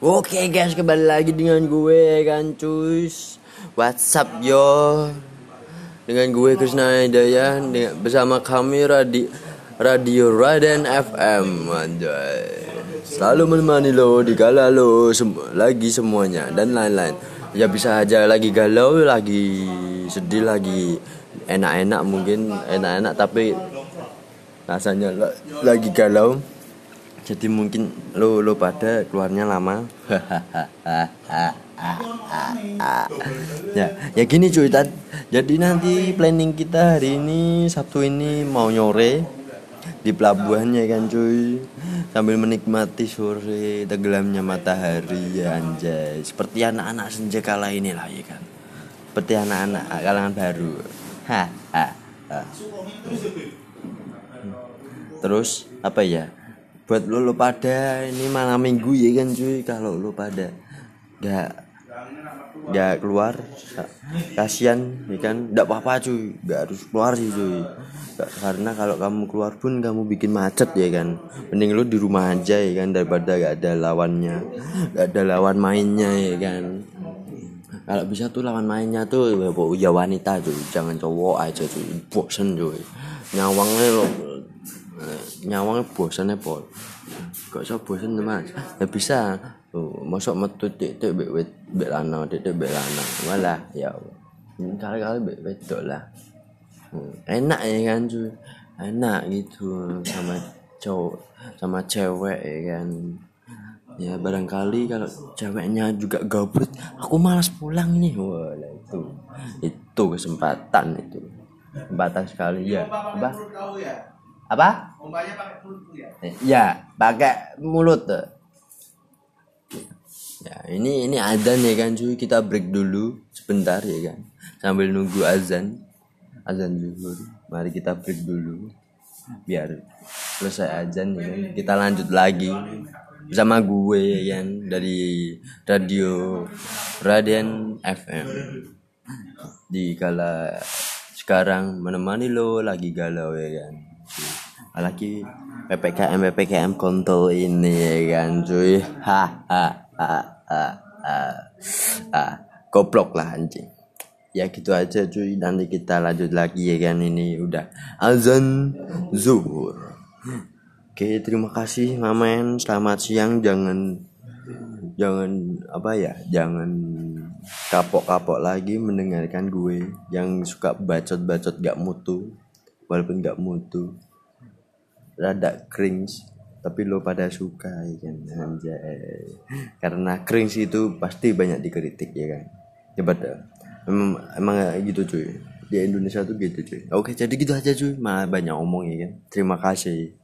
Oke guys, kembali lagi dengan gue kan cus WhatsApp yo? Dengan gue Krisna Hidayah Bersama kami radi, Radio Raden FM Anjay. Selalu menemani lo di kala lo sem- lagi semuanya dan lain-lain. Ya bisa aja lagi galau, lagi sedih, lagi enak-enak mungkin Enak-enak tapi rasanya la- lagi galau jadi mungkin lo lo pada keluarnya lama. Ya ya gini cuy jadi nanti planning kita hari ini Sabtu ini mau nyore di pelabuhannya kan cuy. Sambil menikmati sore tenggelamnya matahari ya anjay. Seperti anak-anak senja kala ini lah ya kan. Seperti anak-anak kalangan baru. Ha. Terus apa ya? Buat lo lo pada ini malam minggu ya kan cuy. Kalau lo pada nggak nggak keluar kasihan ya kan? Nggak apa-apa cuy. Nggak harus keluar sih cuy. Nggak- karena kalau kamu keluar pun kamu bikin macet ya kan? Mending lo di rumah aja ya kan? Daripada gak ada lawannya gak ada lawan mainnya ya kan? Kalau bisa tuh lawan mainnya tuh ya, ya wanita cuy. Jangan cowok aja cuy. Bosen cuy. Nyawangnya lo nyawangnya bosannya pol. Kok so bosan mas. Ya bisa. Tuh masuk metu titik bek wet bek lana titik bek lana. Malah ya kali kali bek wedok lah. Hmm, enak ya kan cuy enak gitu sama cowok sama cewek ya kan. Ya barangkali kalau ceweknya juga gabut aku malas pulang ini wah itu. Itu kesempatan itu. Kesempatan sekali ya apa? Apa Eh, ya? Pakai mulut tuh. ya ini ini adzan ya kan cuy. Kita break dulu sebentar ya kan. Sambil nunggu azan. Azan zuhur. Mari kita break dulu. Biar selesai azan ya kan. Kita lanjut lagi bersama gue ya kan dari radio Raden FM di kala sekarang menemani lo lagi galau ya kan lagi ppkm ppkm kontol ini ya kan cuy. Ha ha ha ha ha ha. Goblok lah anjing. Ya gitu aja cuy. Nanti kita lanjut lagi ya kan. Ini udah azan zuhur. Oke terima kasih mamen. Selamat siang. Jangan jangan apa ya jangan kapok-kapok lagi mendengarkan gue yang suka bacot-bacot gak mutu. Walaupun gak mutu rada cringe tapi lo pada suka ya kan? Anjay. Karena cringe itu pasti banyak dikritik ya kan? Coba dah emang emang gitu cuy. Di Indonesia tuh gitu cuy. Oke jadi gitu aja cuy. Malah banyak omong ya kan? Terima kasih